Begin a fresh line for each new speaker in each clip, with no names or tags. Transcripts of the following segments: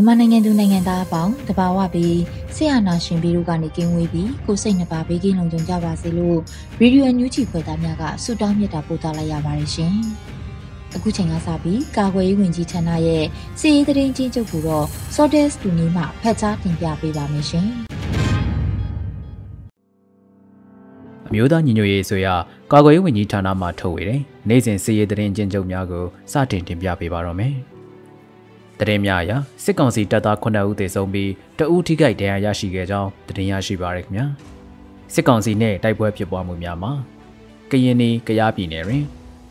မြန်မာနိုင်ငံသူနိုင်ငံသားအပေါင်းတဘာဝပြီးဆရာနာရှင်ပြီးတို့ကနေကင်းဝေးပြီးကိုစိတ်နှပါဘေးကင်းလုံခြုံကြပါစေလို့ရေဒီယိုအန်ယူဂျီဖွယ်သားများကဆုတောင်းမြတ်တာပို့သလိုက်ရပါတယ်ရှင်။အခုချိန်ကစပြီးကာကွယ်ရေးဝန်ကြီးဌာနရဲ့စီရေးသတင်းချင်းချုပ်ကိုတော့ Sordes တူနီမှဖတ်ကြားတင်ပြပေးပါမယ်ရှင်။
အမျိုးသားညီညွတ်ရေးဆိုရကာကွယ်ရေးဝန်ကြီးဌာနမှထုတ်ဝေတဲ့နိုင်စဉ်စီရေးသတင်းချင်းချုပ်များကိုစတင်တင်ပြပေးပါတော့မယ်။ တရင်များအရစစ်ကောင်စီတပ်သား9ဦးသေဆုံးပြီးတအူးထိခိုက်ဒဏ်ရာရရှိခဲ့ကြောင်းတရင်ရရှိပါရခင်ဗျာစစ်ကောင်စီနဲ့တိုက်ပွဲဖြစ်ပွားမှုများမှာကရင်နီကယားပြည်နယ်တွင်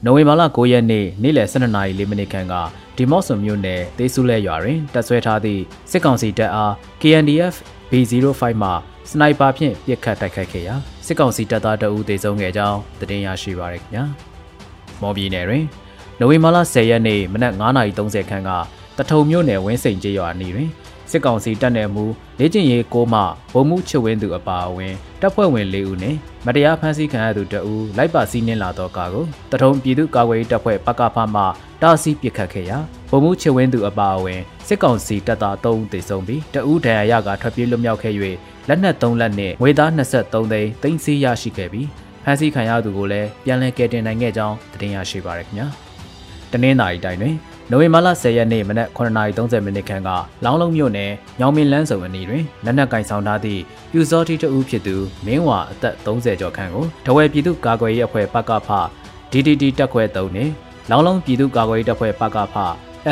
နိုဝင်ဘာလ9ရက်နေ့နေ့လယ်12:04မိနစ်ခန့်ကဒီမော့ဆွန်မြို့နယ်တေးစုလဲရွာတွင်တပ်ဆွဲထားသည့်စစ်ကောင်စီတပ်အား KNDF B05 မှစနိုက်ပါဖြင့်ပစ်ခတ်တိုက်ခိုက်ခဲ့ရာစစ်ကောင်စီတပ်သားတအူးသေဆုံးခဲ့ကြောင်းသတင်းရရှိပါရခင်ဗျာမော်ပြည်နယ်တွင်နိုဝင်ဘာလ10ရက်နေ့မနက်9:30ခန်းက တထုံမြို့နယ်ဝင်းစိန်ကျေးရွာအနီးတွင်စစ်ကောင်စီတပ်နယ်မှူးလေ့ကျင့်ရေးကိုမှဗိုလ်မှူးချစ်ဝင်းသူအပါအဝင်တပ်ဖွဲ့ဝင်၄ဦးနှင့်မတရားဖမ်းဆီးခံရသူတဦးလိုက်ပါစီးနင်းလာသောကားကိုတထုံပြည်သူ့ကာကွယ်ရေးတပ်ဖွဲ့ပကဖမှတားဆီးပစ်ခတ်ခဲ့ရာဗိုလ်မှူးချစ်ဝင်းသူအပါအဝင်စစ်ကောင်စီတပ်သား၃ဦးသေဆုံးပြီးတဦးဒဏ်ရာရကထွက်ပြေးလွတ်မြောက်ခဲ့၍လက်နက်၃လက်နှင့်ငွေသား23သိန်းသိမ်းဆည်းရရှိခဲ့ပြီးဖမ်းဆီးခံရသူကိုလည်းပြန်လည်ကယ်တင်နိုင်ခဲ့ကြောင်းသတင်းရရှိပါရခင်ဗျာတနင်္သာရီတိုင်းတွင် နိုဝင်ဘာလ10ရက်နေ့မနက်9:30မိနစ်ခန့်ကလောင်းလုံးမြို့နယ်ညောင်မင်းလန်းစုံအနီးတွင်လက်နက်ကင်ဆောင်ထားသည့်ပြူစောတိတဦးဖြစ်သူမင်းဝါအသက်30ကျော်ခန့်ကိုတဝဲပြည်သူ့ကာကွယ်ရေးအဖွဲ့ပကဖ DDT တပ်ခွဲ3နှင့်လောင်းလုံးပြည်သူ့ကာကွယ်ရေးတပ်ဖွဲ့ပကဖ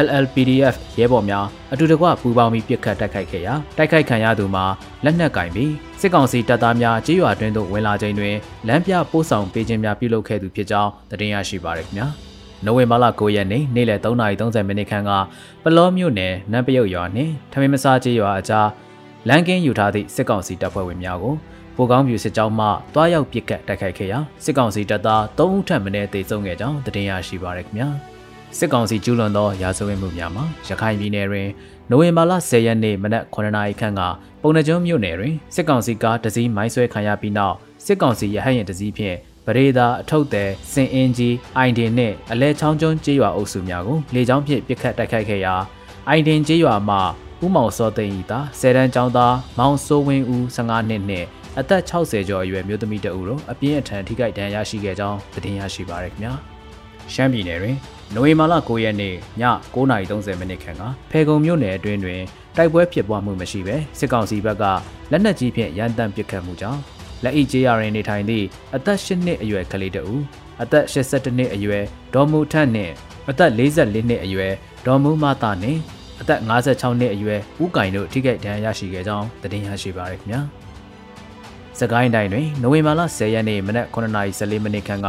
LLPDF ရဲဘော်များအတူတကွပူးပေါင်းပြီးပစ်ခတ်တိုက်ခိုက်ခဲ့ရာတိုက်ခိုက်ခံရသူမှာလက်နက်ကင်ပြီးစစ်ကောင်စီတပ်သားများကြေးရွာတွင်သို့ဝင်လာချိန်တွင်လမ်းပြပို့ဆောင်ပေးခြင်းများပြုလုပ်ခဲ့သူဖြစ်ကြောင်းသတင်းရရှိပါရခင်ဗျာ။ နိုဝင်ဘာလ9ရက်နေ့နေ့လယ်3:30မိနစ်ခန့်ကပလောမြို့နယ်နန်းပယုတ်ရွာနှင့်ထမင်းမစားကျေးရွာအကြားလမ်းကင်းယူထားသည့်စစ်ကောင်စီတပ်ဖွဲ့ဝင်များကိုဗိုလ်ကောင်းပြူစစ်ကြောင်းမှတွားရောက်ပစ်ကတ်တိုက်ခိုက်ခဲ့ရာစစ်ကောင်စီတပ်သား3ဦးထပ်မံတေဆုံးခဲ့ကြောင်းသတင်းရရှိပါရခင်ဗျာစစ်ကောင်စီကျူးလွန်သောရာဇဝတ်မှုများမှာရခိုင်ပြည်နယ်တွင်နိုဝင်ဘာလ10ရက်နေ့မနက်9:00နာရီခန့်ကပုံနှကျုံမြို့နယ်တွင်စစ်ကောင်စီကားတစည်းမိုင်းဆွဲခံရပြီးနောက်စစ်ကောင်စီရဟတ်ရင်တစည်းဖြင့် ပရိသာအထုပ်သည်စင်အင်းကြီးအိုင်ဒင်နှင့်အလဲချောင်းကျွန်းကျေးရွာအုပ်စုများကိုလေကြောင်းဖြင့်ပစ်ခတ်တိုက်ခိုက်ခဲ့ရာအိုင်ဒင်ကျေးရွာမှဦးမောင်စောသိန်းဤသာဆယ်တန်းကျောင်းသားမောင်စိုးဝင်းဦး15နှစ်နှင့်အသက်60ကျော်အရွယ်မျိုးသမီးတဦးတို့အပြင်းအထန်ထိခိုက်ဒဏ်ရာရရှိခဲ့ကြောင်းသတင်းရရှိပါရခင်ဗျာရှမ်းပြည်နယ်တွင်နိုဝင်ဘာလ9ရက်နေ့ည9:30မိနစ်ခန့်ကဖေကုံမြို့နယ်အတွင်းတွင်တိုက်ပွဲဖြစ်ပွားမှုမရှိဘဲစစ်ကောင်စီဘက်ကလက်နက်ကြီးဖြင့်ရန်တမ်းပစ်ခတ်မှုကြောင့် လက်အိကျေးရရင်နေထိုင်သည့်အသက်၈နှစ်အရွယ်ကလေးတဦးအသက်82နှစ်အရွယ်ဒေါ်မူထန့်နှင့်အသက်44နှစ်အရွယ်ဒေါ်မူမတာနှင့်အသက်56နှစ်အရွယ်ဦးကင်တို့ထိခိုက်ဒဏ်ရာရရှိခဲ့ကြောင်းသတင်းရရှိပါရခင်ဗျာ။စကိုင်းတိုင်းတွင်နိုဝင်ဘာလ10ရက်နေ့မနက်9:14မိနစ်ခန့်က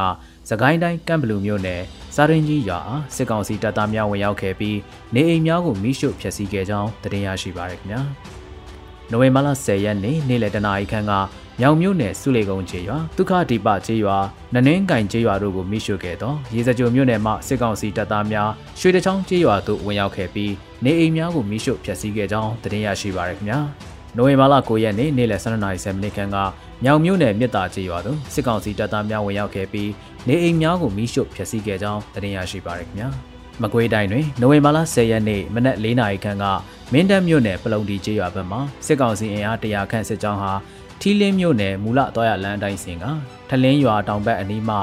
စကိုင်းတိုင်းကမ်ဘလူမြို့နယ်စားရင်ကြီးရွာအားစစ်ကောင်စီတပ်သားများဝင်ရောက်ခဲ့ပြီးနေအိမ်များကိုမိရှို့ဖျက်ဆီးခဲ့ကြောင်းသတင်းရရှိပါရခင်ဗျာ။နိုဝင်ဘာလ10ရက်နေ့နေ့လယ်တနာရီခန့်က မြောင်မြို့နယ်စုလေကုန်းကျေးရွာဒုက္ခဒီပကျေးရွာနနင်းကင်ကျေးရွာတို့ကိုမိရှုခဲ့သောရေစကြိုမြို့နယ်မှစစ်ကောင်စီတပ်သားများရွှေတချောင်းကျေးရွာသို့ဝင်ရောက်ခဲ့ပြီးနေအိမ်များကိုမိရှုဖျက်ဆီးခဲ့ကြောင်းသတင်းရရှိပါရခင်ဗျာနိုဝင်ဘာလ9ရက်နေ့နေ့လယ်12:30မိနစ်ခန့်ကမြောင်မြို့နယ်မြစ်တာကျေးရွာသို့စစ်ကောင်စီတပ်သားများဝင်ရောက်ခဲ့ပြီးနေအိမ်များကိုမိရှုဖျက်ဆီးခဲ့ကြောင်းသတင်းရရှိပါရခင်ဗျာ မကွေးတိုင်းတွင်နိုဝင်ဘာလ10ရက်နေ့မနက်၄နာရီခန့်ကမင်းတပ်မြို့နယ်ပလုံတီကျေးရွာဘက်မှစစ်ကောင်စီအင်အား100ခန့်စစ်ကြောင်းဟာထီးလင်းမြို့နယ်မူလသွားရလမ်းအတိုင်းစဉ်ကထလင်းရွာတောင်ဘက်အနီးမှ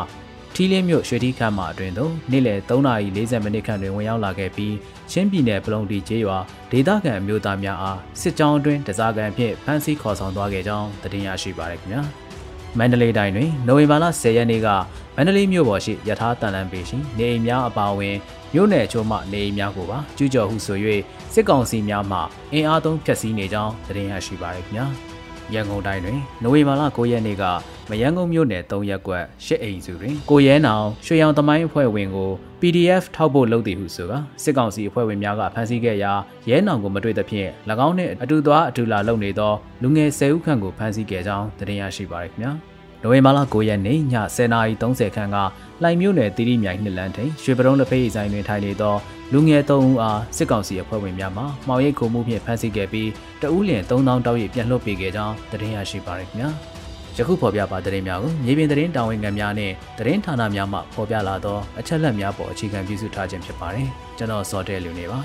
ထီးလင်းမြို့ရွှေထီးခမ်းမှာအတွင်သို့နေ့လယ်3:40မိနစ်ခန့်တွင်ဝင်ရောက်လာခဲ့ပြီးချင်းပြည်နယ်ပလုံတီကျေးရွာဒေသခံအမျိုးသားများအားစစ်ကြောင်းအတွင်းတစားကန်ဖြင့်ဖမ်းဆီးခေါ်ဆောင်သွားခဲ့ကြောင်းသတင်းရရှိပါရခင်ဗျာမန္တလေးတိုင်းတွင်နိုဝင်ဘာလ10ရက်နေ့ကမန္တလေးမြို့ပေါ်ရှိယထာတန်လန်ပေရှိနေအိမ်များအပါအဝင် မြို့နယ်ချို့မှနေအိမ်များကိုပါကျူးကျော်ဟုဆို၍စစ်ကောင်စီများမှအင်အားသုံးဖျက်ဆီးနေကြောင်းသတင်းရရှိပါရခင်ဗျာရန်ကုန်တိုင်းတွင်နိုဝင်ဘာလ9ရက်နေ့ကမရန်ကုန်မြို့နယ်3ရပ်ကွက်၈အိမ်စုတွင်ကိုရဲနောင်ရွှေရောင်သမိုင်းအဖွဲ့ဝင်ကို PDF ထောက်ဖို့လုပ်သည်ဟုဆိုကာစစ်ကောင်စီအဖွဲ့ဝင်များကဖမ်းဆီးခဲ့ရာရဲနောင်ကိုမတွေ့သဖြင့်၎င်းနှင့်အတူသွားအတူလာလုပ်နေသောလူငယ်၁၀ဦးခန့်ကိုဖမ်းဆီးခဲ့ကြောင်းသတင်းရရှိပါရခင်ဗျာ နိုဝင်ဘာလ9ရက်နေ့ည10:30ခန်းကလှိုင်မြို့နယ်တီရီမြိုင်နှစ်လမ်းထိန်ရွှေပရုံးလက်ဖေးဆိုင်တွင်ထိုင်နေသောလူငယ်၃ဦးအားစစ်ကောင်စီအဖွဲ့ဝင်များမှမှောင်ရိပ်ခုမှုဖြင့်ဖမ်းဆီးခဲ့ပြီးတဦးလျင်3000တောက်ရိပ်ပြန်လွှတ်ပေးခဲ့ကြောင်းသတင်းရရှိပါရခင်ဗျာယခုဖော်ပြပါသတင်းများကိုမြေပြင်သတင်းတာဝန်ခံများနဲ့သတင်းဌာနများမှဖော်ပြလာသောအချက်အလက်များပေါ်အခြေခံပြုစုထားခြင်းဖြစ်ပါတယ်ကျွန်တော်စောတဲလူနေပါ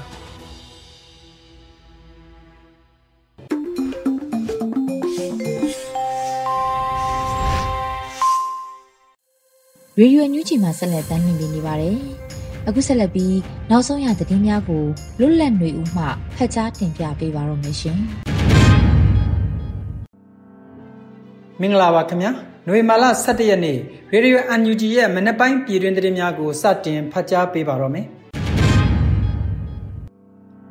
ရေဒီယိုညူချီမှာဆက်လက်တင်ပြနေပါတယ်။အခုဆက်လက်ပြီးနောက်ဆုံးရသတင်းများကိုလွတ်လပ်နေဦးမှဖတ်ကြားတင်ပြပေးပါရမရှင်။
မင်္ဂလာပါခင်ဗျာ။နိုဝင်ဘာလ17ရက်နေ့ရေဒီယို UNG ရဲ့မနက်ပိုင်းပြည်တွင်သတင်းများကိုစတင်ဖတ်ကြားပေးပါတော့မယ်။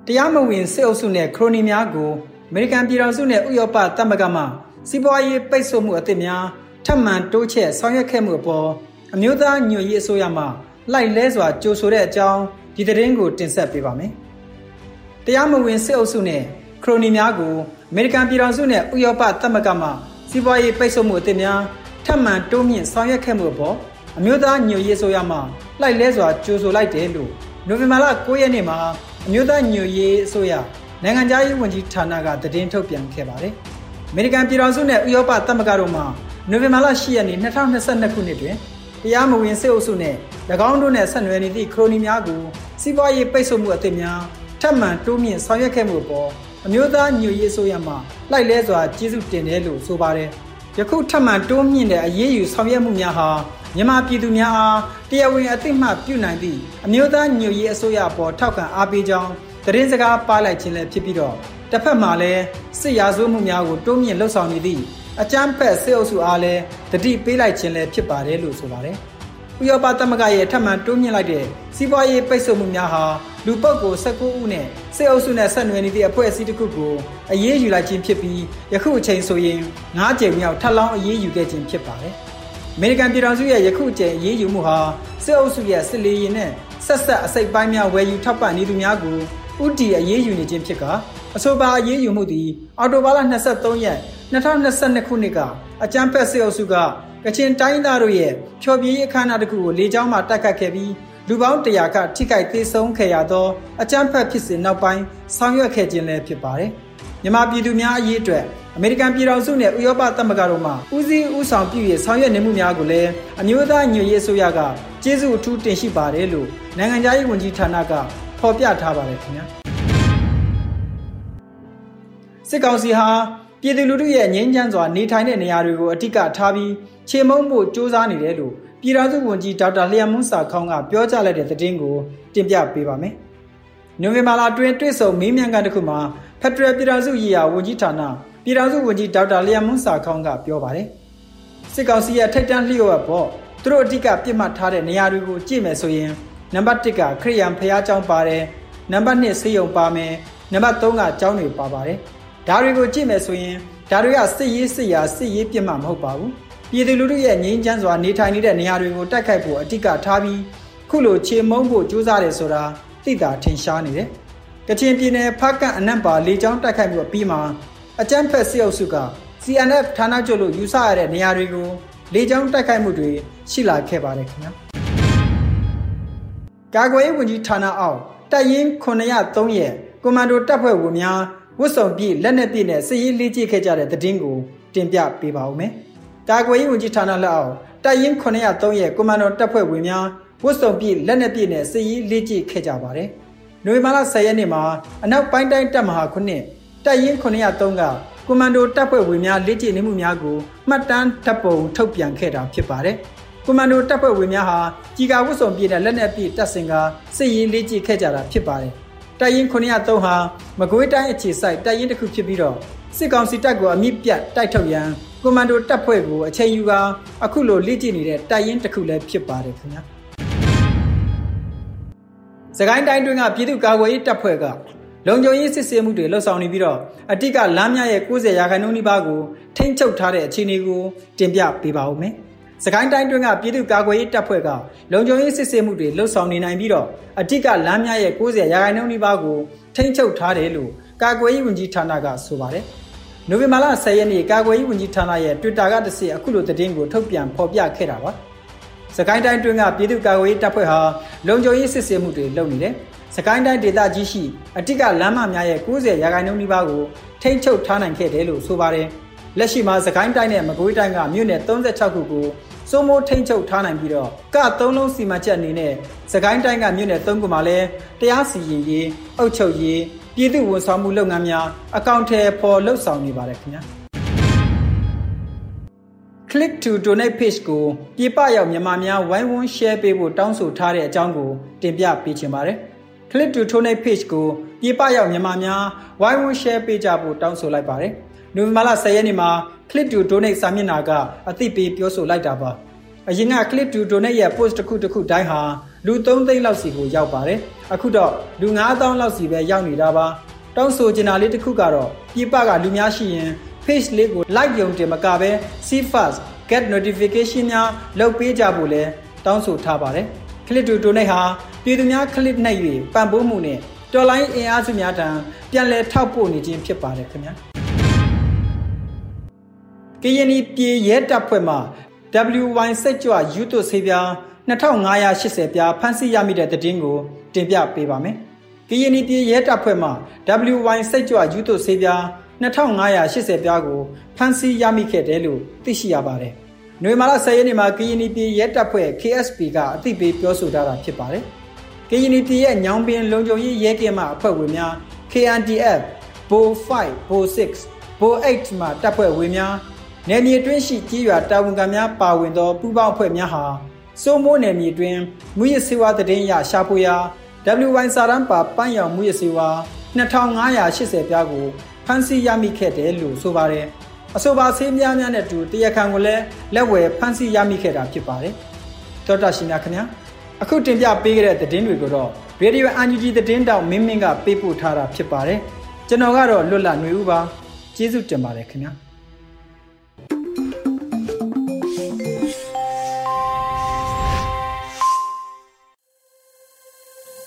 တရားမဝင်စစ်အုပ်စုနဲ့ခရိုနီများကိုအမေရိကန်ပြည်ထောင်စုနဲ့ဥရောပသမဂ္ဂမှစီးပွားရေးပိတ်ဆို့မှုအသစ်များထပ်မံတိုးချဲ့ဆောင်ရွက်ခဲ့မှုအပေါ် အမျိုးသားညွတ်ရေးအစိုးရမှလိုက်လဲစွာကြိုဆိုတဲ့အကြောင်းဒီသတင်းကိုတင်ဆက်ပေးပါမယ်။တရားမဝင်စစ်အုပ်စုနဲ့ခရိုနီများကိုအမေရိကန်ပြည်ထောင်စုနဲ့ဥရောပသမဂ္ဂမှစီးပွားရေးပိတ်ဆို့မှုအသစ်များထပ်မံတိုးမြင့်ဆောင်ရွက်ခဲ့မှုအပေါ်အမျိုးသားညွတ်ရေးအစိုးရမှလိုက်လဲစွာကြိုဆိုလိုက်တယ်လို့နိုဝင်ဘာလ9ရက်နေ့မှာအမျိုးသားညွတ်ရေးအစိုးရနိုင်ငံခြားရေးဝန်ကြီးဌာနကသတင်းထုတ်ပြန်ခဲ့ပါတယ်။အမေရိကန်ပြည်ထောင်စုနဲ့ဥရောပသမဂ္ဂတို့မှနိုဝင်ဘာလ10ရက်နေ့2022ခုနှစ်တွင် တရားမဝင်စစ်အုပ်စုနဲ့၎င်းတို့နဲ့ဆက်နွယ်နေသည့်ခရိုနီများကိုစီးပွားရေးပိတ်ဆို့မှုအသစ်များထပ်မံတိုးမြင့်ဆောင်ရွက်ခဲ့မှုပေါ်အမျိုးသားညွရေးဆိုရမှလိုက်လဲစွာကျေးဇူးတင်တယ်လို့ဆိုပါတယ်။ယခုထပ်မံတိုးမြင့်တဲ့အရေးယူဆောင်ရွက်မှုများဟာမြန်မာပြည်သူများအားတရားဝင်အသိမှပြုနိုင်သည့်အမျိုးသားညွရေးအစိုးရပေါ်ထောက်ခံအားပေးကြောင်းသတင်းစကားပါလိုက်ခြင်းလည်းဖြစ်ပြီးတော့တစ်ဖက်မှာလည်းစစ်ရာဇဝမှုများကိုတိုးမြင့်လှုပ်ဆောင်နေသည့် အကြမ်းဖက်စစ်အုပ်စုအားလည်းတတိပေးလိုက်ခြင်းလည်းဖြစ်ပါတယ်လို့ဆိုပါတယ်။ဥရောပသမဂ္ဂရဲ့ထပ်မံတိုးမြင့်လိုက်တဲ့စီးပွားရေးပိတ်ဆို့မှုများဟာလူပုဂ္ဂိုလ်19ဦးနဲ့စစ်အုပ်စုနဲ့ဆက်နွယ်နေသည့်အဖွဲ့အစည်းတစ်ခုကိုအရေးယူလိုက်ခြင်းဖြစ်ပြီးယခုအချိန်ဆိုရင်9ကြိမ်မြောက်ထပ်လောင်းအရေးယူခဲ့ခြင်းဖြစ်ပါတယ်။အမေရိကန်ပြည်ထောင်စုရဲ့ယခုအချိန်အရေးယူမှုဟာစစ်အုပ်စုရဲ့စစ်လေရင်နဲ့ဆက်ဆက်အစိတ်ပိုင်းများဝယ်ယူထောက်ပံ့နေသူများကိုဥတီအရေးယူနေခြင်းဖြစ်ကအဆိုပါအရေးယူမှုသည်အော်တိုဘာလ23ရက် 2022ခုနှစ်ကအကြမ်းဖက်စစ်အုပ်စုကကချင်တိုင်းသားတို့ရဲ့ဖျော်ဖြေရေးအခမ်းအနားတစ်ခုကိုလေကြောင်းမှတိုက်ခတ်ခဲ့ပြီးလူပေါင်း100ခန့်ထိခိုက်သေးဆုံးခဲ့ရသောအကြမ်းဖက်ဖြစ်စဉ်နောက်ပိုင်းဆောင်ရွက်ခဲ့ခြင်းလည်းဖြစ်ပါတယ်။မြန်မာပြည်သူများအရေးအတွက်အမေရိကန်ပြည်ထောင်စုနဲ့ဥရောပသမဂ္ဂတို့မှဦးစီးဦးဆောင်ပြု၍ဆောင်ရွက်နေမှုများကိုလည်းအမျိုးသားညွရေးအစိုးရကကျေးဇူးအထူးတင်ရှိပါတယ်လို့နိုင်ငံခြားရေးဝန်ကြီးဌာနကဖော်ပြထားပါတယ်ခင်ဗျာ။စစ်ကောင်စီဟာ ပြည်သူလူထုရဲ့ငြိမ်းချမ်းစွာနေထိုင်တဲ့နေရာတွေကိုအထစ်ကထားပြီးခြေမုံမှုစ조사နေတယ်လို့ပြည်ထောင်စုဝန်ကြီးဒေါက်တာလျံမွန်းစာခေါင်းကပြောကြားလိုက်တဲ့သတင်းကိုတင်ပြပေးပါမယ်။နိုဝင်ဘာလအတွင်းတွေ့ဆုံမေးမြန်းခန်းတစ်ခုမှာဖက်ဒရယ်ပြည်ထောင်စုရေးရာဝန်ကြီးဌာနပြည်ထောင်စုဝန်ကြီးဒေါက်တာလျံမွန်းစာခေါင်းကပြောပါတယ်။စစ်ကောင်စီရဲ့ထိတ်တန့်လျှို့ဝှက်ပေါ့သူတို့အဓိကပြစ်မှတ်ထားတဲ့နေရာတွေကိုကြည့်မယ်ဆိုရင်နံပါတ်1ကခရိယံဖျားเจ้าပါတယ်နံပါတ်2ဆေးရုံပါမယ်နံပါတ်3ကကျောင်းတွေပါပါတယ်။ ဒါတွေကိုကြည့်မယ်ဆိုရင်ဒါတွေကစစ်ရေးစစ်ရာစစ်ရေးပြစ်မှမဟုတ်ပါဘူးပြည်သူလူထုရဲ့ငြိမ်းချမ်းစွာနေထိုင်နေတဲ့နေရာတွေကိုတိုက်ခိုက်ဖို့အတိကထားပြီးခုလိုခြေမုံဖို့ကြိုးစားတယ်ဆိုတာသိတာထင်ရှားနေတယ်ကချင်ပြည်နယ်ဖကန့်အနက်ပါလေကြောင်းတိုက်ခိုက်မှုပြီးမှာအကြမ်းဖက်စစ်အုပ်စုက CNF ဌာနချုပ်လို့ယူဆရတဲ့နေရာတွေကိုလေကြောင်းတိုက်ခိုက်မှုတွေရှိလာခဲ့ပါတယ်ခင်ဗျာကာကွယ်ရေးဝန်ကြီးဌာနအောက်တပ်ရင်း903ရဲ့ကွန်မန်ဒိုတပ်ဖွဲ့ဝင်များ ဝတ်စုံပြည့်လက်နက်ပြည့်နဲ့စစ်ရေးလေ့ကျင့်ခဲ့ကြတဲ့သတင်းကိုတင်ပြပေးပါဦးမယ်။ကာကွယ်ရေးဝန်ကြီးဌာနလက်အောက်တပ်ရင်း903ရဲ့ကွန်မန်ဒိုတပ်ဖွဲ့ဝင်များဝတ်စုံပြည့်လက်နက်ပြည့်နဲ့စစ်ရေးလေ့ကျင့်ခဲ့ကြပါတယ်။နိုဝင်ဘာလ10ရက်နေ့မှာအနောက်ပိုင်းတိုင်းတပ်မဟာခုနှစ်တပ်ရင်း903ကကွန်မန်ဒိုတပ်ဖွဲ့ဝင်များလေ့ကျင့်နေမှုများကိုမှတ်တမ်းတပ်ပုံထုတ်ပြန်ခဲ့တာဖြစ်ပါတယ်။ကွန်မန်ဒိုတပ်ဖွဲ့ဝင်များဟာကြီးကာဝတ်စုံပြည့်တဲ့လက်နက်ပြည့်တပ်စင်ကစစ်ရေးလေ့ကျင့်ခဲ့ကြတာဖြစ်ပါတယ်။ တပ်ရင်း903ဟာမကွေးတိုင်းအခြေစိုက်တပ်ရင်းတစ်ခုဖြစ်ပြီးတော့စစ်ကောင်စီတပ်ကိုအမြင့်ပြတ်တိုက်ထုတ်ရန်ကွန်မန်ဒိုတပ်ဖွဲ့ကိုအချိန်ယူကာအခုလိုလေ့ကျင့်နေတဲ့တပ်ရင်းတစ်ခုလည်းဖြစ်ပါတယ်ခင်ဗျာ။စကိုင်းတိုင်းတွင်းကပြည်သူ့ကာကွယ်ရေးတပ်ဖွဲ့ကလုံခြုံရေးစစ်ဆေးမှုတွေလှုပ်ဆောင်နေပြီးတော့အတိတ်ကလမ်းမြရဲ့90ရာခိုင်နှုန်းနီးပါးကိုထိန်းချုပ်ထားတဲ့အခြေအနေကိုတင်ပြပေးပါဦးမယ်။ စကိုင်းတိုင်းတွင်းကပြည်သူ့ကာကွယ်ရေးတပ်ဖွဲ့ကလုံခြုံရေးစစ်ဆေးမှုတွေလှုပ်ဆောင်နေနိုင်ပြီးတော့အတိတ်ကလမ်းမြရဲ့90ရာခိုင်နှုန်းနီးပါးကိုထိန်းချုပ်ထားတယ်လို့ကာကွယ်ရေးဝန်ကြီးဌာနကဆိုပါတယ်။နိုဝင်ဘာလ10ရက်နေ့ကာကွယ်ရေးဝန်ကြီးဌာနရဲ့ Twitter ကတည်းကအခုလိုသတင်းကိုထုတ်ပြန်ဖော်ပြခဲ့တာပါ။စကိုင်းတိုင်းတွင်းကပြည်သူ့ကာကွယ်ရေးတပ်ဖွဲ့ဟာလုံခြုံရေးစစ်ဆေးမှုတွေလုပ်နေတယ်။စကိုင်းတိုင်းဒေသကြီးရှိအတိကလမ်းမများရဲ့90ရာခိုင်နှုန်းနီးပါးကိုထိန်းချုပ်ထားနိုင်ခဲ့တယ်လို့ဆိုပါတယ်။လက်ရှိမှာစကိုင်းတိုင်းနဲ့မကွေးတိုင်းကမြို့နယ်36ခုကို စိုးမိုးထိန်းချုပ်ထားနိုင်ပြီးတော့က3လုံးစီမံချက်အနေနဲ့စကိုင်းတိုင်းကမြို့နယ်3ခုမှာလည်းတရားစီရင်ရေးအုပ်ချုပ်ရေးပြည်သူ့ဝန်ဆောင်မှုလုပ်ငန်းများအကောင့်ထဲပေါ်လှုပ်ဆောင်နေပါတယ်ခင်ဗျာ။ click to donate page ကိုပြပရောက်မြန်မာများဝိုင်းဝန်း share ပေးဖို့တောင်းဆိုထားတဲ့အကြောင်းကိုတင်ပြပေးချင်ပါတယ်။ click to donate page ကိုပြေပရောက်မြန်မာများဝိုင်းဝန်း share ပေးကြဖို့တောင်းဆိုလိုက်ပါတယ်။ နိုဝင်ဘာလ10ရက်နေ့မှာ click to donate စာမျက်နှာကအသိပေးပြောဆိုလိုက်တာပါ။အရင်က click to donate ရဲ့ post တစ်ခုတစ်ခုတိုင်းဟာလူ3သိန်းလောက်စီကိုရောက်ပါတယ်။အခုတော့လူ9000လောက်စီပဲရောက်နေတာပါ။တောင်းဆိုချင်တာလေးတစ်ခုကတော့ပြေပကလူများရှိရင် page လေးကို like ယုံတင်မကပဲ see first get notification များလုပ်ပေးကြဖို့လဲတောင်းဆိုထားပါတယ်။ click to donate ဟာပြည်သူများ click နှိပ်၍ပံ့ပိုးမှုနဲ့တော်လိုင်းအင်အားစုများထံပြန်လည်ထောက်ပို့နေခြင်းဖြစ်ပါတယ်ခင်ဗျာ ကရင်ပြည်ရဲတပ်ဖွဲ့မှ WY စိတ်ကြွယူတုဆေးပြား2580ပြားဖမ်းဆီးရမိတဲ့တဲ့တင်ကိုတင်ပြပေးပါမယ်ကရင်ပြည်ရဲတပ်ဖွဲ့မှ WY စိတ်ကြွယူတုဆေးပြား2580ပြားကိုဖမ်းဆီးရမိခဲ့တယ်လို့သိရှိရပါတယ်။။နိုဝင်ဘာလ10ရက်နေ့မှာကရင်ပြည်ရဲတပ်ဖွဲ့ KSP ကအသိပေးပြောဆိုထားတာဖြစ်ပါတယ်။ကရင်ပြည်ရဲ့ညောင်ပင်လုံခြုံရေးရဲကင်းမှအဖွဲ့ဝင်များ KNDF ဘို5ဘို6ဘို8မှာတပ်ဖွဲ့ဝင်များ နယ်မြေတွင်းရှိကြီးရွာတာဝန်ခံများပါဝင်သောပူးပေါင်းအဖွဲ့များဟာစိုးမိုးနယ်မြေတွင်မူရစေဝါတည်င်းရရှာဖွေရာ WY စာရန်ပါပန်းရောင်မူရစေဝါ2580ပြားကိုဖမ်းဆီးရမိခဲ့တယ်လို့ဆိုပါတယ်။အဆိုပါဆေးများများနဲ့တူတရားခံကိုလည်းလက်ဝယ်ဖမ်းဆီးရမိခဲ့တာဖြစ်ပါတယ်။တောတာရှင်များခင်ဗျာအခုတင်ပြပေးခဲ့တဲ့သတင်းတွေကိုတော့ Radio UNG သတင်းတောက်မင်းမင်းကပေးပို့ထားတာဖြစ်ပါတယ်။ကျွန်တော်ကတော့လွတ်လပ်နေဦးပါ။ကျေးဇူးတင်ပါတယ်ခင်ဗျာ။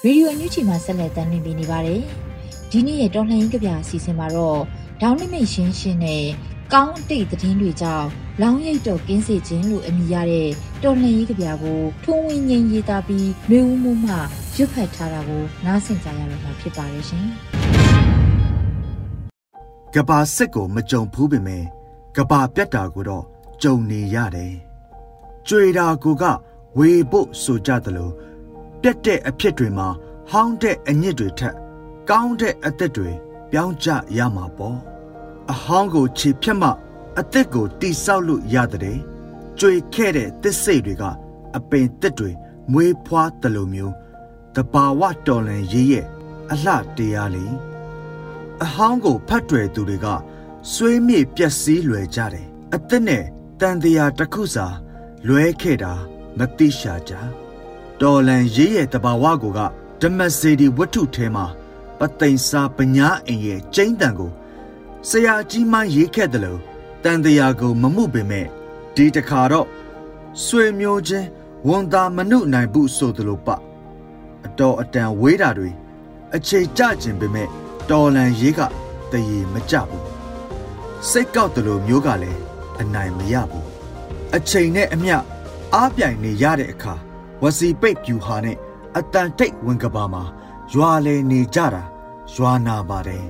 ရေဒီယိုအန်ယူဂျီမှာဆက်လက်တင်ပြနေပါတယ်။ဒီနေ့ရဲ့တော်လှန်ရေးကြပြအစီအစဉ်မှာတော့ဒေါင်းနိမိတ်ရှင်းရှင်းနဲ့ကောင်းတိတ်သတင်းတွေကြောင့်လောင်းရိပ်တော့ကင်းစေခြင်းလို့အမည်ရတဲ့တော်လှန်ရေးကြပြကိုထုံးဝင်းငိမ့်ရေးသားပြီးနှွေဦးမှုမှရွတ်ဖတ်ထားတာကိုနားဆင်ကြရတော့မှာဖြစ်ပါတယ်ရှင်။
ကဘာစစ်ကိုမကြုံဘူးပင်မဲ့ကဘာပြတ်တာကိုတော့ကြုံနေရတယ်။ကြွေတာကိုကဝေဖို့ဆိုကြသလို ပြတ်တဲ့အဖြစ်တွေမှာဟောင်းတဲ့အညစ်တွေထက် ကောင်းတဲ့အသက်တွေပြောင်းကြရမှာပေါ့။အဟောင်းကိုခြေဖြတ်မှအသက်ကိုတိဆောက်လို့ရတဲ့ကြွေခဲ့တဲ့သစ်စိတ်တွေကအပင်သစ်တွေမွေးဖွားတယ်လို့မျိုးတဘာဝတော်လန်ရေးရဲ့အလှတရားလေးအဟောင်းကိုဖတ်တွယ်သူတွေကဆွေးမြေ့ပျက်စီးလွယ်ကြတယ်အသက်နဲ့တန်တရားတစ်ခုစာလွဲခဲ့တာမသိရှာကြ တော်လန်ရေးရဲ့တဘာဝကိုကဓမ္မစေဒီဝတ္ထုထဲမှာပသိမ်စာပညာအိမ်ရဲ့ကျိန်းတန်ကိုဆရာကြီးမှရေးခဲ့တယ်လို့တန်တရားကိုမမှုပင်မဲ့ဒီတခါတော့ဆွေမျိုးချင်းဝန်သာမနုနိုင်ဘူးဆိုသလိုပအတော်အတန်ဝေးတာတွေအချိန်ကြခြင်းပင်မဲ့တော်လန်ရေးကတရေမကြဘူးစိတ်ကောက်တယ်လို့မျိုးကလည်းအနိုင်မရဘူးအချိန်နဲ့အမျှအားပြိုင်နေရတဲ့အခါ ဝစီပိတ်ပြူဟာနဲ့အတန်တိတ်ဝင်ကဘာမှာရွာလေနေကြတာရွာနာပါတယ်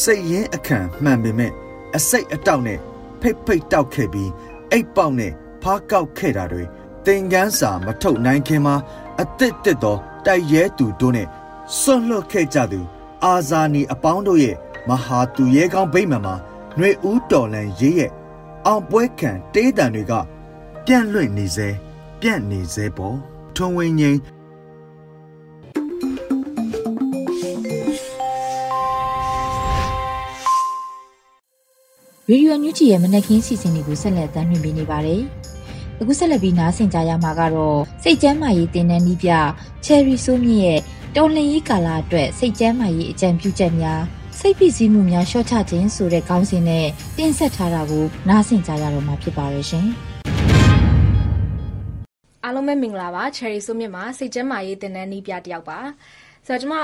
စိတ်ရင်းအခန့်မှန်ပေမဲ့အစိတ်အတောက်နဲ့ဖိတ်ဖိတ်တောက်ခဲ့ပြီးအိတ်ပေါက်နဲ့ဖားကောက်ခဲ့တာတွေသင်္ကန်းစာမထုတ်နိုင်ခင်မှာအသစ်တစ်သောတိုက်ရဲသူတို့နဲ့စွန့်လွတ်ခဲ့ကြသူ အာဇာနီအပေါင်းတို့ရဲ့မဟာသူရဲကောင်းဗိမာန်မှာຫນွေဦးတော်လန်ရေးရဲ့အောင်ပွဲခံတေးတံတွေက ပြန့်လွင့်နေစေပြန့်နေစေပေါ် ထွန်ဝင်းငိမ့်
ရေဒီယိုညူဂျီရဲ့မနက်ခင်းစီစဉ်တွေကိုဆက်လက်တင်ပြနေပါတယ်။အခုဆက်လက်ပြီးနားဆင်ကြရမှာကတော့စိတ်ကျမ်းမာရေးတင်နန်းနီးပြချယ်ရီဆိုးမြင့်ရဲ့တော်လှန်ရေးကာလအတွက်စိတ်ကျမ်းမာရေးအကြံပြုချက်များစိတ်ဖိစီးမှုများလျှော့ချခြင်းဆိုတဲ့ခေါင်းစဉ်နဲ့တင်ဆက်ထားတာကိုနားဆင်ကြရတော့မှာဖြစ်ပါရဲ့ရှင်။
အားလုံးပဲမင်္ဂလာပါ Cherry ဆိုမြင့်မှာစိတ်ကျန်းမာရေးတင်နန်းနီးပြတယောက်ပါ။ ဆိုတော့ ကျွန်မ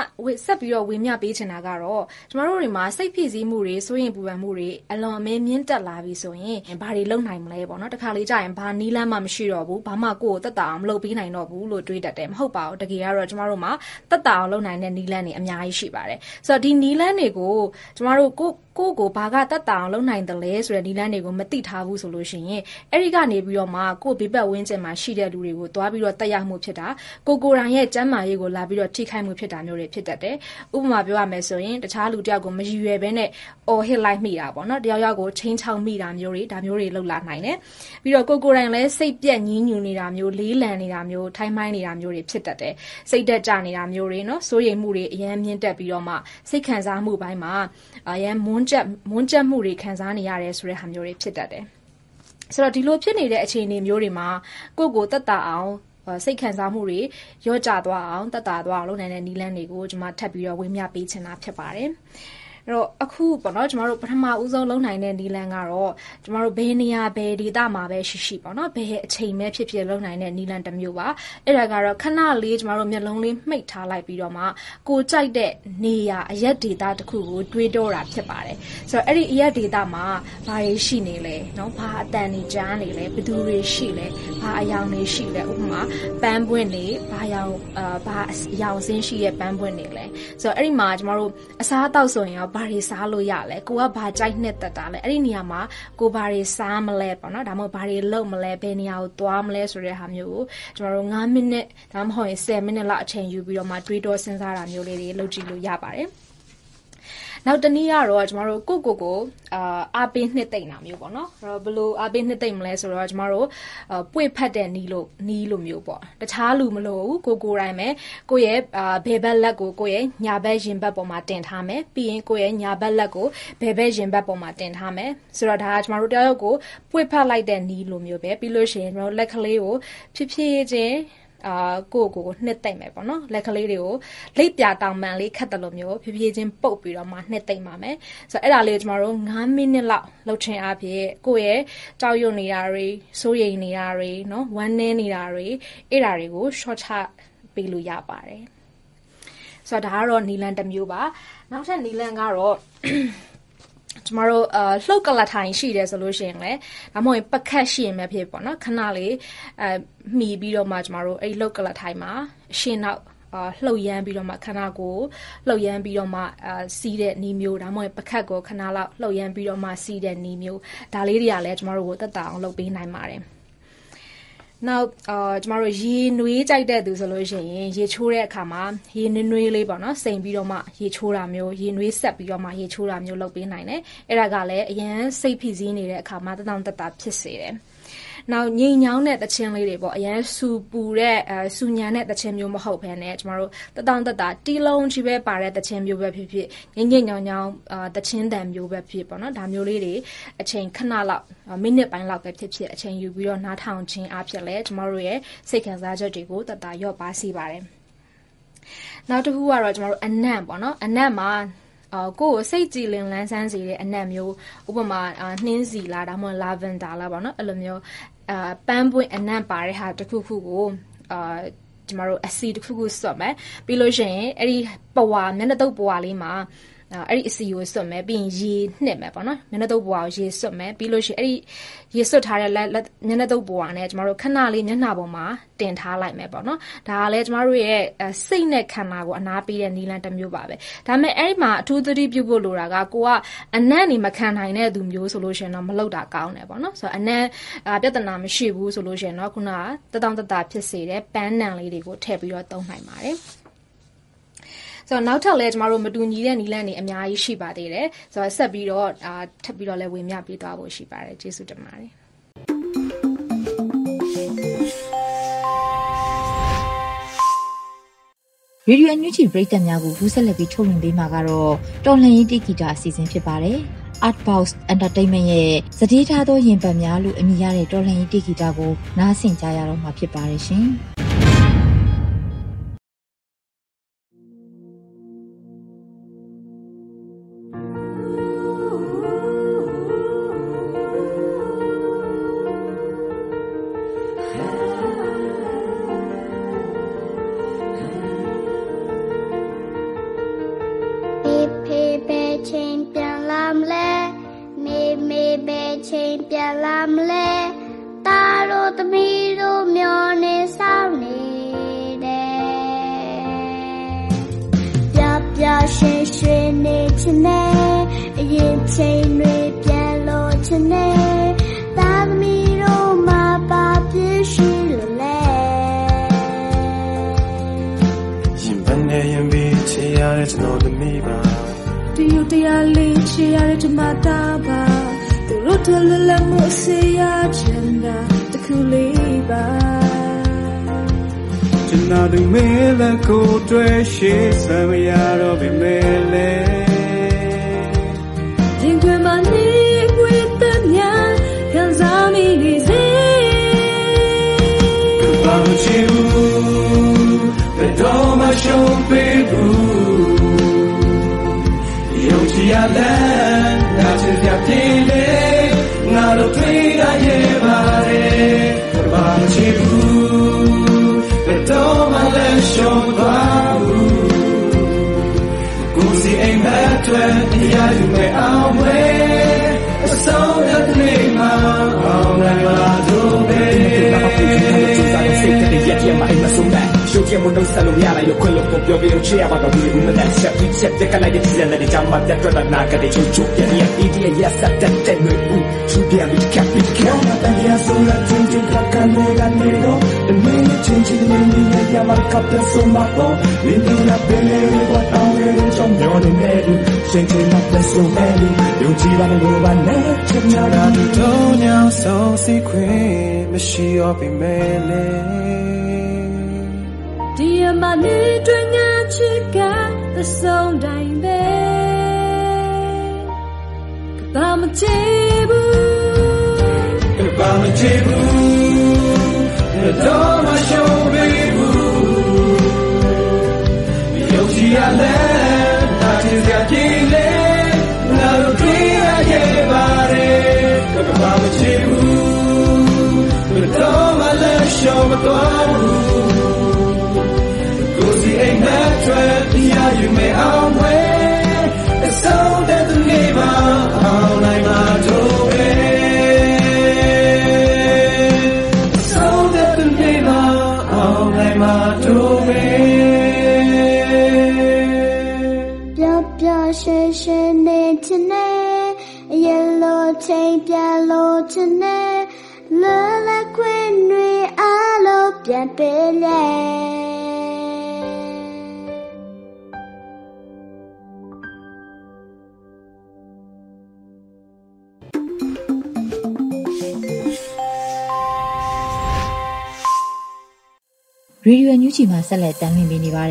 ဆက်ပြီးတော့ ဝေမျှပေးချင်တာကတော့ ကျမတို့တွေမှာ စိတ်ဖိစီးမှုတွေ စိုးရင်ပူပန်မှုတွေ အလွန်အမင်း မြင့်တက်လာပြီဆိုရင် ဘာတွေလုပ်နိုင်မလဲပေါ့နော် တခါလေကြာရင် ဘာနီးလန်းမှ မရှိတော့ဘူး ဘာမှ ကိုယ့်ကိုတက်တာအောင် မလုပ်ပေးနိုင်တော့ဘူးလို့ တွေးတတ်တယ် မဟုတ်ပါဘူး တကယ်ကတော့ ကျမတို့မှာတက်တာအောင် လုပ်နိုင်တဲ့နီးလန်းတွေ အများကြီး ရှိပါတယ် ဆိုတော့ ဒီနီးလန်းတွေကို ကျမတို့ ကိုကိုကို ဘာကတက်တာအောင် လုပ်နိုင်တယ်လဲဆိုတဲ့နီလန်းတွေကို မသိထားဘူးဆိုလို့ရှိရင် အဲ့ဒီကနေပြီးတော့မှ ကိုဘေးပတ်ဝန်းကျင်မှာရှိတဲ့ လူတွေကိုတွားပြီးတော့တက်ရောက်မှုဖြစ်တာ ကိုကိုရိုင်းရဲ့ ကျမ်းမာရေးကို လာပြီးတော့ ထိခိုက်မှုဖြစ်တာမျိုးတွေဖြစ်တတ်တယ်ဥပမာပြောရမယ်ဆိုရင်တခြားလူတယောက်ကိုမရည်ရွယ်ဘဲနဲ့အော်ဟစ်လိုက်မိတာပေါ့နော်တယောက်ယောက်ကိုချင်းချောင်းမိတာမျိုးတွေဒါမျိုးတွေလောက်လာနိုင်တယ်ပြီးတော့ကိုကိုရိုင်းလည်းစိတ်ပြက်ညင်းညူနေတာမျိုးလေးလံနေတာမျိုးထိုင်းမိုင်းနေတာမျိုးတွေဖြစ်တတ်တယ်စိတ်တက်ကြနေတာမျိုးတွေနော်စိုးရိမ်မှုတွေအများမြင့်တက်ပြီးတော့မှစိတ်ခံစားမှုပိုင်းမှာအရန်မွန်းကျက်မွန်းကျက်မှုတွေခံစားနေရတယ်ဆိုတဲ့ဟာမျိုးတွေဖြစ်တတ်တယ်ဆိုတော့ဒီလိုဖြစ်နေတဲ့အခြေအနေမျိုးတွေမှာကိုယ့်ကိုတက်တာအောင် စိတ်ခံစားမှုတွေရော့ကျသွားအောင်တက်တာသွားအောင်လုပ်နိုင်တဲ့နည်းလမ်းတွေကိုကျွန်မထပ်ပြီးတော့ဝေမျှပေးချင်တာဖြစ်ပါတယ်။ အဲ့တော့အခုပေါ့နော်ကျမတို့ပထမဦးဆုံးလုံးနိုင်တဲ့နီလန်ကတော့ကျမတို့ဘယ်နေရာဘယ်ဒေသမှာပဲရှိရှိပေါ့နော်ဘယ်အချိန်ပဲဖြစ်ဖြစ်လုံးနိုင်တဲ့နီလန်တစ်မျိုးပါအဲ့ဒါကတော့ခဏလေးကျမတို့မျက်လုံးလေးမှိတ်ထားလိုက်ပြီးတော့မှကိုကြိုက်တဲ့နေရာအရက်ဒေသတစ်ခုကိုတွေးတော့တာဖြစ်ပါတယ်ဆိုတော့အဲ့ဒီအရက်ဒေသမှာဘာတွေရှိနေလဲနော်ဘာအတန်တွေကြားနေလဲဘယ်သူတွေရှိလဲဘာအယောင်တွေရှိလဲဥပမာပန်းပွင့်တွေဘာယောင်အာဘာအယောင်စင်းရှိရဲ့ပန်းပွင့်တွေလဲဆိုတော့အဲ့ဒီမှာကျမတို့အစားအသောက်ဆိုရင်ရောဘာတွေစားလို့ရလဲကိုကဘာကြိုက်နှစ်သက်တာလဲအဲ့ဒီနေရာမှာကိုဘာတွေစားမလဲပေါ့နော်ဒါမှမဟုတ်ဘာတွေလုပ်မလဲဘယ်နေရာကိုသွားမလဲဆိုတဲ့ဟာမျိုးကိုကျွန်တော်တို့9မိနစ်ဒါမှမဟုတ်10မိနစ်လောက်အချိန်ယူပြီးတော့မှတွေးတောစဉ်းစားတာမျိုးလေးတွေလုပ်ကြည့်လို့ရပါတယ် နောက်တနည်းကတော့ကျမတို့ကိုကိုကိုအာအားပေးနှစ်သိမ့်တာမျိုးပေါ့နော်အဲ့တော့ဘယ်လိုအားပေးနှစ်သိမ့်မလဲဆိုတော့ကျမတို့ပွေဖတ်တဲ့နီးလို့နီးလို့မျိုးပေါ့တခြားလူမလို့ဘူးကိုကိုတိုင်းပဲကိုရဲ့အာဘယ်ဘက်လက်ကိုကိုရဲ့ညာဘက်ရင်ဘက်ပေါ်မှာတင်ထားမယ်ပြီးရင်ကိုရဲ့ညာဘက်လက်ကိုဘယ်ဘက်ရင်ဘက်ပေါ်မှာတင်ထားမယ်ဆိုတော့ဒါကကျမတို့တယောက်ကိုပွေဖတ်လိုက်တဲ့နီးလို့မျိုးပဲပြီးလို့ရှိရင်ကျမတို့လက်ကလေးကိုဖြည်းဖြည်းချင်း အာကိုကိုကိုနှစ်သိမ့်မယ်ပေါ့နော်လက်ကလေးတွေကိုလိပ်ပြတောင်ပန်လေးခတ်တယ်လို့မျိုးဖြည်းဖြည်းချင်းပုတ်ပြီးတော့မှနှစ်သိမ့်ပါမယ်ဆိုတော့အဲ့ဒါလေးကိုကျမတို့9မိနစ်လောက်လှုပ်ချင်အားဖြင့်ကိုရဲ့ကြောက်ရွံ့နေတာတွေစိုးရိမ်နေတာတွေနော်ဝမ်းနည်းနေတာတွေအဲ့ဒါတွေကို short ချပေးလို့ရပါတယ်ဆိုတော့ဒါကတော့နီလန်တစ်မျိုးပါနောက်ထပ်နီလန်ကတော့ ကျမတို့အာလှုပ်ကလထိုင်ရှိတယ်ဆိုလို့ရှိရင်လည်းဒါမှမဟုတ်ပကတ်ရှိရင်ပဲဖြစ်ပေါ့နော်ခဏလေးအဲမှီပြီးတော့မှကျမတို့အဲ့လှုပ်ကလထိုင်မှာရှင်းနောက်အာလှုပ်ရမ်းပြီးတော့မှခဏကိုလှုပ်ရမ်းပြီးတော့မှအာစီးတဲ့နီးမျိုးဒါမှမဟုတ်ပကတ်ကိုခဏလောက်လှုပ်ရမ်းပြီးတော့မှစီးတဲ့နီးမျိုးဒါလေးတွေကလည်းကျမတို့ကိုတက်တာအောင်လုပ်ပေးနိုင်ပါတယ် နောက်အာကျမတို့ရေနွေးကြိုက်တဲ့သူဆိုလို့ရှိရင်ရေချိုးတဲ့အခါမှာရေနွေးနွေးလေးပေါ့နော်စိမ်ပြီးတော့မှရေချိုးတာမျိုးရေနွေးဆက်ပြီးတော့မှရေချိုးတာမျိုးလုပ်ပေးနိုင်တယ်အဲ့ဒါကလည်းအရန်စိတ်ဖိစီးနေတဲ့အခါမှာတတောင်တတဖြစ်စေတယ် နောက်ငိမ်ညောင်းတဲ့တခြင်းလေးတွေပေါ့အရန်စူပူတဲ့အဲစူညံတဲ့တခြင်းမျိုးမဟုတ်ဘဲနဲ့ကျမတို့တတောင်တတတီလုံးကြီးပဲပါတဲ့တခြင်းမျိုးပဲဖြစ်ဖြစ်ငိမ့်ငိမ့်ညောင်းညောင်းအာတခြင်းတန်မျိုးပဲဖြစ်ပေါ့နော်ဒါမျိုးလေးတွေအချိန်ခဏလောက်မိနစ်ပိုင်းလောက်ပဲဖြစ်ဖြစ်အချိန်ယူပြီးတော့နားထောင်ခြင်းအဖြစ်လဲကျမတို့ရဲ့စိတ်ခံစားချက်တွေကိုတတရော့ပါစေပါတယ်နောက်တစ်ခုကတော့ကျမတို့အနံ့ပေါ့နော်အနံ့မှာအာကိုယ်ကိုစိတ်ကြည်လင်လန်းဆန်းစေတဲ့အနံ့မျိုးဥပမာနှင်းစီလားဒါမှမဟုတ်လာဗန်ဒါလားပေါ့နော်အဲ့လိုမျိုး အာပန်းပွင့်အနံ့ပါတဲ့ဟာတစ်ခုခုကိုအာကျမတို့အစီတစ်ခုခုစွတ်မယ်ပြီးလို့ရှိရင်အဲ့ဒီပဝါမျက်နှာတုပ်ပဝါလေးမှာ အဲ့ဒီအစီကိုစွတ်မယ်ပြီးရင်ရေနှစ်မယ်ပေါ့နော်မျက်နှာတုပ်ပွားကိုရေစွတ်မယ်ပြီးလို့ရှိရင်အဲ့ဒီရေစွတ်ထားတဲ့လက်မျက်နှာတုပ်ပွားနဲ့ကျမတို့ခဏလေးမျက်နှာပေါ်မှာတင်ထားလိုက်မယ်ပေါ့နော်ဒါကလည်းကျမတို့ရဲ့စိတ်နဲ့ခန္ဓာကိုအနာပေးတဲ့နီလန်တစ်မျိုးပါပဲဒါပေမဲ့အဲ့ဒီမှာအထူးသတိပြုဖို့လိုတာကကိုကအနံ့နေမခံနိုင်တဲ့သူမျိုးဆိုလို့ရှိရင်တော့မလုပ်တာကောင်းတယ်ပေါ့နော်ဆိုတော့အနံ့ပြဿနာမရှိဘူးဆိုလို့ရှိရင်တော့ခုနကတတောင်တတာဖြစ်စေတဲ့ပန်းနံလေးတွေကိုထည့်ပြီးတော့သုံးနိုင်ပါတယ် ဆိုတော့နောက်ထပ်လည်းကျမတို့မတူညီတဲ့နီလန်းတွေအများကြီးရှိပါသေးတယ်ဆိုတော့ဆက်ပြီးတော့အာထပ်ပြီးတော့လည်းဝင်မြပေးသွားဖို့ရှိပါတယ်ကျေးဇူးတင်ပါတယ်
ရေဒီယိုအန်ယူဂျီပရိသတ်များကိုဘူးဆက်လက်ပြီးထုတ်လွှင့်ပေးမှာကတော့တော်လန်ရေးတိဂီတာအစီအစဉ်ဖြစ်ပါတယ်။ Artbox Entertainment ရဲ့စတေးထားသောရင်ပတ်များလို့အမည်ရတဲ့တော်လန်ရေးတိဂီတာကိုနားဆင်ကြရတော့မှာဖြစ်ပါတယ်ရှင်။
ရေဒီယိုအန် ယူ ဂျီမှာဆက်လက်တမ်းလွှင့်ပေးနေပါတ
你对眼去看的送带呗，可把么接不，
可把么接不，那多么羞愧不，有气呀嘞，那就叫气嘞，那路对呀也把嘞，可把么接不，那多么了羞不多。on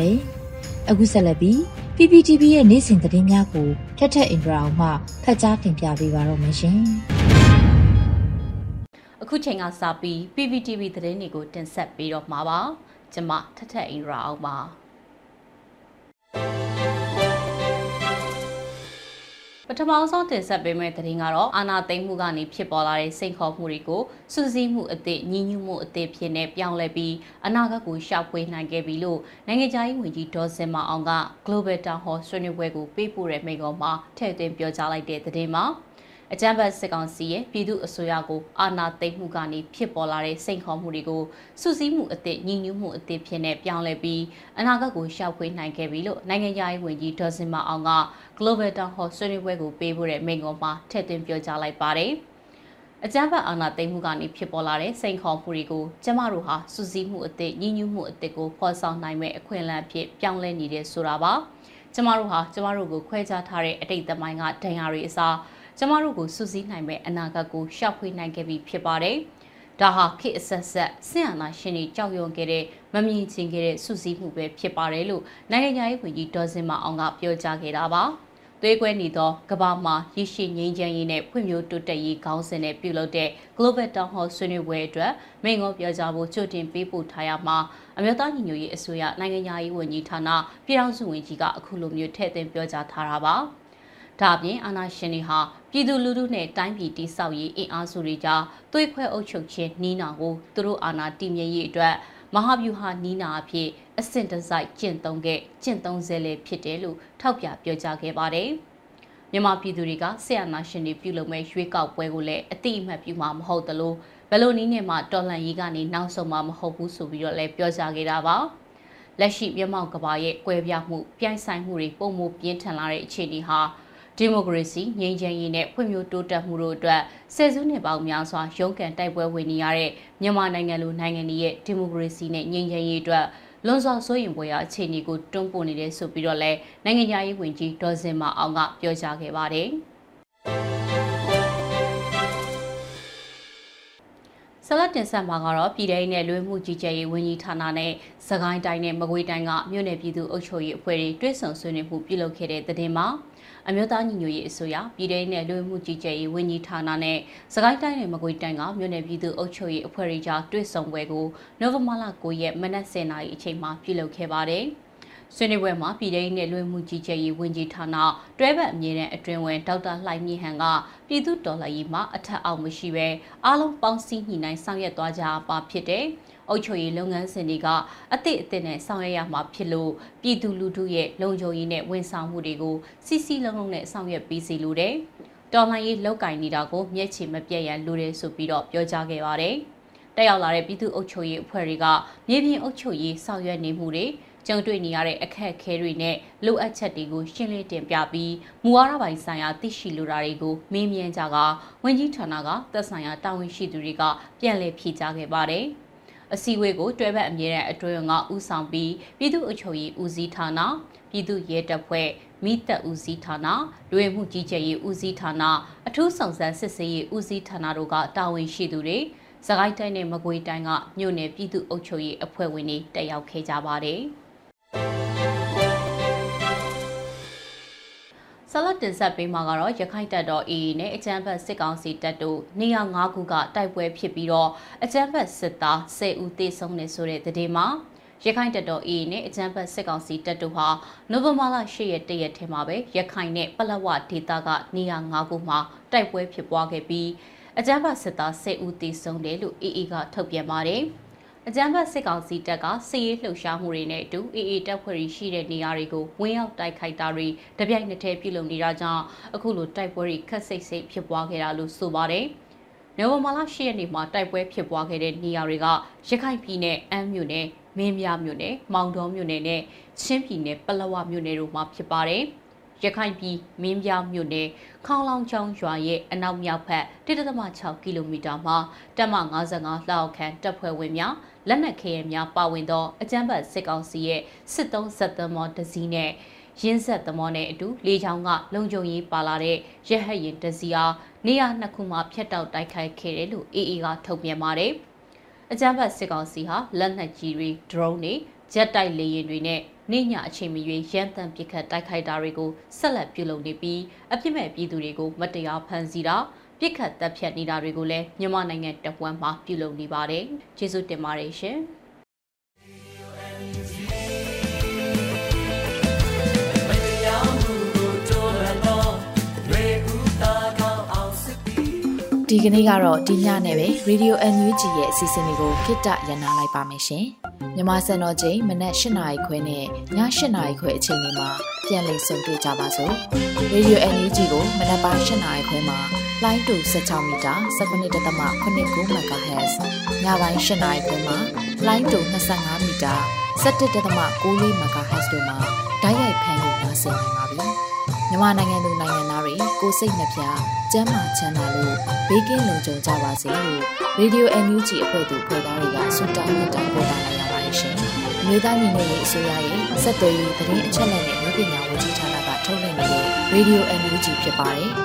ယ်။အခုဆက်လက်ပြီး PPTV ရဲ့နေ့စဉ်သတင်းများကိုထက်ထက်အင်ဒရာအောင်မှဖတ်ကြားတင်ပြပေးပါတော့မယ်ရှင်။
အခုချိန်ကစပြီး PPTV သတင်းတွေကိုတင်ဆက်ပေးတော့မှာပါ။ကျွန်မထက်ထက်အင်ဒရာအောင်ပါ။ ပထမဆုံးတင်ဆက်ပေးမယ့်သတင်းကတော့အာနာသိမ့်မှုကနေဖြစ်ပေါ်လာတဲ့စိန်ခေါ်မှုတွေကိုစူးစီးမှုအသည့်ညီညွတ်မှုအသည့်ဖြစ်နေပြောင်းလဲပြီးအနာဂတ်ကိုရှောက်ဖွေးနိုင်ခဲ့ပြီလို့နိုင်ငံခြားရေးဝန်ကြီးဒေါ်စင်မအောင်က Global Town Hall ဆွေးနွေးပွဲကိုပေးပို့တဲ့မိန့်ခွန်းမှာထည့်သွင်းပြောကြားလိုက်တဲ့သတင်းမှာ အကြမ်းဖက်စစ်ကောင်စီရဲ့ပြည်သူအစိုးရကိုအာဏာသိမ်းမှုကနေဖြစ်ပေါ်လာတဲ့စိန်ခေါ်မှုတွေကိုစုစည်းမှုအသစ်ညီညွတ်မှုအသစ်ဖြစ်နေပြောင်းလဲပြီးအနာဂတ်ကိုရှောက်ဖွေးနိုင်ခဲ့ပြီလို့နိုင်ငံရေးဝန်ကြီးဒေါ်စင်မအောင်က Global Town Hall ဆွေးနွေးပွဲကိုပေးပို့တဲ့မိန့်ခွန်းမှာထည့်သွင်းပြောကြားလိုက်ပါတယ်။အကြမ်းဖက်အာဏာသိမ်းမှုကနေဖြစ်ပေါ်လာတဲ့စိန်ခေါ်မှုတွေကိုကျမတို့ဟာစူးစီးမှုအသစ်ညီညွတ်မှုအသစ်ကိုဖော်ဆောင်နိုင်မဲ့အခွင့်အလမ်းဖြစ်ပြောင်းလဲနေတဲ့ဆိုတာပါကျမတို့ဟာကျမတို့ကိုခွဲခြားထားတဲ့အတိတ်သမိုင်းကဒဏ်ရာတွေအစား ကျမတို့ကိုစူးစီးနိုင်မဲ့အနာဂတ်ကိုရှောက်ဖွေးနိုင်ခဲ့ပြီဖြစ်ပါတယ်ဒါဟာခေတ်အဆက်ဆက်ဆင်အာဏာရှင်တွေကြောက်ရွံ့ခဲ့တဲ့မမြင်ချင်ခဲ့တဲ့စုစည်းမှုပဲဖြစ်ပါတယ်လို့နိုင်ငံရေးဝန်ကြီးဒေါ်စင်မအောင်ကပြောကြားခဲ့တာပါ။သွေးကွဲနေသောကမ္ဘာမှာရရှိငြိမ်းချမ်းရေးနဲ့ဖွံ့ဖြိုးတိုးတက်ရေးခေါင်းစဉ်နဲ့ပြုလုပ်တဲ့ Global Town Hall ဆွေးနွေးပွဲအတွက်မိန့်ခွန်းပြောကြားဖို့ကြိုတင်ပေးပို့ထားရမှာအမျိုးသားညီညွတ်ရေးအစိုးရနိုင်ငံရေးဝန်ကြီးဌာနပြည်ထောင်စုဝန်ကြီးကအခုလိုမျိုးထည့်သွင်းပြောကြားထားတာပါ။ဒါပြင်အာဏာရှင်တွေဟာ ပြည်သူလူထုနဲ့တိုင်းပြည်တိဆောက်ရေးအင်အားစုတွေကြားသွေးခွဲအုပ်ချုပ်ခြင်းနှီးနာကိုသူတို့အာဏာတည်မြဲရေးအတွက်မဟာဗျူဟာနီးနာအဖြစ်အဆင့်တစိုက်ကျင့်သုံးခဲ့ကျင့်သုံးစေလေဖြစ်တယ်လို့ထောက်ပြပြောကြားခဲ့ပါတယ်။မြန်မာပြည်သူတွေကဆရာနာရှင်တွေပြုလုပ်မဲ့ရွေးကောက်ပွဲကိုလည်းအတိအမှတ်ပြုမှာမဟုတ်သလိုဘယ်လိုနည်းနဲ့မှတော်လှန်ရေးကနေနောက်ဆုံးမှာမဟုတ်ဘူးဆိုပြီးတော့လည်းပြောကြားခဲ့တာပါ။လက်ရှိမြန်မာကဘာရဲ့ကွဲပြားမှုပြိုင်ဆိုင်မှုတွေပုံမပြင်းထန်လာတဲ့အခြေအနေဟာ ဒီမိုကရေစီငြိမ်းချမ်းရေးနဲ့ဖွံ့ဖြိုးတိုးတက်မှုတို့အတွက်ဆယ်စုနှစ်ပေါင်းများစွာရုန်းကန်တိုက်ပွဲဝင်နေရတဲ့မြန်မာနိုင်ငံလိုနိုင်ငံတွေရဲ့ဒီမိုကရေစီနဲ့ငြိမ်းချမ်းရေးအတွက်လွန်စွာစိုးရင်ပွဲရာအခြေအနေကိုတွန်းပို့နေတယ်ဆိုပြီးတော့လည်းနိုင်ငံရေးဝန်ကြီးဒေါ်စင်မအောင်ကပြောကြားခဲ့ပါတယ်။ဆလတ်တင်ဆက်မှာကတော့ပြည်ထောင်နဲ့လွေမှုကြီးကြပ်ရေးဝန်ကြီးဌာနနဲ့စကိုင်းတိုင်းနဲ့မကွေးတိုင်းကမြို့နယ်ပြည်သူ့အုပ်ချုပ်ရေးအဖွဲ့တွေတွဲဆုံဆွေးနွေးမှုပြုလုပ်ခဲ့တဲ့တဲ့တင်မှာ အမျိုးသားညီညွတ်ရေးအစိုးရပြည်ထောင်နဲ့လူမှုကြီးကြပ်ရေးဝန်ကြီးဌာနနဲ့စကိုင်းတိုင်းနဲ့မကွေးတိုင်းကမြို့နယ်ပြည်သူ့အုပ်ချုပ်ရေးအဖွဲ့တွေကြားတွေ့ဆုံပွဲကိုနိုဝင်ဘာလ9ရက်မနက်10:00နာရီအချိန်မှာပြုလုပ်ခဲ့ပါတယ်။ဆွေးနွေးပွဲမှာပြည်ထောင်နဲ့လူမှုကြီးကြပ်ရေးဝန်ကြီးဌာနတွဲဘက်အမြဲတမ်းအတွင်ဝင်ဒေါက်တာလှိုင်မြင့်ဟန်ကပြည်သူ့တော်လှန်ရေးမှာအထက်အောက်မရှိဘဲအားလုံးပေါင်းစည်းညှိနှိုင်းဆောင်ရွက်သွားကြပါဖြစ်တယ်။ အုပ်ချုပ်ရေးလုပ်ငန်းစဉ်တွေကအသည့်အသင့်နဲ့ဆောင်ရွက်ရမှာဖြစ်လို့ပြည်သူလူထုရဲ့လုံခြုံရေးနဲ့ဝန်ဆောင်မှုတွေကိုစီစီလုံးလုံးနဲ့ဆောင်ရွက်ပေးစီလိုတယ်။တော်လှန်ရေးလောက်ကင်နေတာကိုမျက်ခြေမပြတ်ရန်လိုတယ်ဆိုပြီးတော့ပြောကြားခဲ့ပါတယ်။တက်ရောက်လာတဲ့ပြည်သူ့အုပ်ချုပ်ရေးအဖွဲ့တွေကမြေပြင်အုပ်ချုပ်ရေးဆောင်ရွက်နေမှုတွေကြုံတွေ့နေရတဲ့အခက်အခဲတွေနဲ့လိုအပ်ချက်တွေကိုရှင်းလင်းတင်ပြပြီးမူဝါဒပိုင်းဆိုင်ရာသိရှိလိုတာတွေကိုမေးမြန်းကြကဝန်ကြီးဌာနကသက်ဆိုင်ရာတာဝန်ရှိသူတွေကပြန်လည်ဖြေကြားခဲ့ပါတယ်။ အစည်းအဝေးကိုတွဲဘက်အမြဲတမ်းအတွင်းကဦးဆောင်ပြီးပြည်သူ့အုပ်ချုပ်ရေးဦးစီးဌာနပြည်သူ့ရဲတပ်ဖွဲ့မိသက်ဦးစီးဌာနလူဝင်မှုကြီးကြပ်ရေးဦးစီးဌာနအထူးဆောင်စမ်းစစ်ဆေးရေးဦးစီးဌာနတို့ကတာဝန်ရှိသူတွေစကိုင်းတိုင်းနဲ့မကွေးတိုင်းကမြို့နယ်ပြည်သူ့အုပ်ချုပ်ရေးအဖွဲ့ဝင်တွေတက်ရောက်ခဲ့ကြပါတယ်။ ဆလတ်တင်ဆက်ပေးမှာကတော့ရခိုင်တပ်တော် AA နဲ့အကြမ်းဖက်စစ်ကောင်စီတပ်တို့နေရာ၅ခုကတိုက်ပွဲဖြစ်ပြီးတော့အကြမ်းဖက်စစ်သား10ဦးသေဆုံးနေဆိုတဲ့သတင်းမှာရခိုင်တပ်တော် AA နဲ့အကြမ်းဖက်စစ်ကောင်စီတပ်တို့ဟာနိုဝင်ဘာလ10ရက်တရက်ထဲမှာပဲရခိုင်နဲ့ပလက်ဝဒေသကနေရာ၅ခုမှာတိုက်ပွဲဖြစ်ပွားခဲ့ပြီးအကြမ်းဖက်စစ်သား10ဦးသေဆုံးတယ်လို့ AA ကထုတ်ပြန်ပါတယ်။ အကြမ်းဖက်စစ်ကောင်စီတပ်ကစစ်ရေးလှုပ်ရှားမှုတွေနဲ့အတူအေအေတပ်ဖွဲ့တွေရှိတဲ့နေရာတွေကိုဝင်းရောက်တိုက်ခိုက်တာတွေတပြိုင်နက်တည်းပြုလုပ်နေတာကြောင့်အခုလိုတိုက်ပွဲတွေခက်စိတ်စိတ်ဖြစ်ပွားခဲ့တာလို့ဆိုပါတယ်။နိုဝင်ဘာလ10ရက်နေ့မှာတိုက်ပွဲဖြစ်ပွားခဲ့တဲ့နေရာတွေကရခိုင်ပြည်နယ်အမ်းမြို့နယ်မင်းပြမြို့နယ်မောင်တော်မြို့နယ်နဲ့ချင်းပြည်နယ်ပလက်ဝမြို့နယ်တို့မှာဖြစ်ပါတယ်။ရခိုင်ပြည်မင်းပြမြို့နယ်ခေါင်လောင်ချောင်းရွာရဲ့အနောက်မြောက်ဘက်1.6ကီလိုမီတာမှာတပ်မ55လောက်ခန့်တပ်ဖွဲ့ဝင်များ လက်နက်ခဲယမ်းများပါဝင်သောအကြမ်းဖက်စစ်ကောင်စီရဲ့စစ်သုံးဆက်သမောတစည်းနဲ့ရင်းဆက်သမောနဲ့အတူလေချောင်းကလုံခြုံရေးပါလာတဲ့ရဟတ်ရင်တစည်းအားနေရာနှစ်ခုမှာဖျက်တောက်တိုက်ခိုက်ခဲ့တယ်လို့ AA ကထုတ်ပြန်ပါတယ်။အကြမ်းဖက်စစ်ကောင်စီဟာလက်နက်ကြီးတွေ drone တွေဂျက်တိုက်လေယာဉ်တွေနဲ့နေညအချိန်မရွေးရန်တမ်းပစ်ခတ်တိုက်ခိုက်တာတွေကိုဆက်လက်ပြုလုပ်နေပြီးအပြစ်မဲ့ပြည်သူတွေကိုမတရားဖမ်းဆီးတာ ပြစ်ခတ်တပ်ဖြတ်နေတာတွေကိုလည်းမြန်မာနိုင်ငံတဝန်းမှာပြုလုပ်နေပါတယ်။ကျေးဇူးတင်ပါတယ်ရှင်။
ဒီကနေ့ကတော့ဒီညနဲ့ပဲ Radio NUG ရဲ့အစီအစဉ်လေးကိုခਿੱတရနာလိုက်ပါမယ်ရှင်။မြမစံတော်ချိန်မနက်၈နာရီခွဲနဲ့ည၈နာရီခွဲအချိန်တွေမှာပြန်လည်ဆုံတွေ့ကြပါစို့။ Radio NUG ကိုမနက်ပိုင်း၈နာရီခွဲမှာ လိုင်းတူ16မီတာ19.8 MHz ညပိုင်း၈နာရီခွဲမှာလိုင်းတူ25မီတာ17.6 MHz တို့မှာဓာတ်ရိုက်ဖမ်းလို့နိုင်စေနိုင်ပါပြီ။မြန်မာနိုင်ငံသူနိုင်ငံသားတွေကိုစိတ်နှပြကျန်းမာချမ်းသာလို့ဘေးကင်းလုံခြုံကြပါစေလို့ Radio NUG အဖွဲ့သူဖွဲ့သားတွေကဆုတောင်းမြတ်တာပို့တာလိုက်ရပါတယ်ရှင်။မြေသားညီမတွေအစိုးရရဲ့စက်သွေးရေးသတင်းအချက်အလက်တွေပညာဝန်ကြီးဌာနကထုတ်လွှင့်နေတဲ့ Radio NUG ဖြစ်ပါတယ်။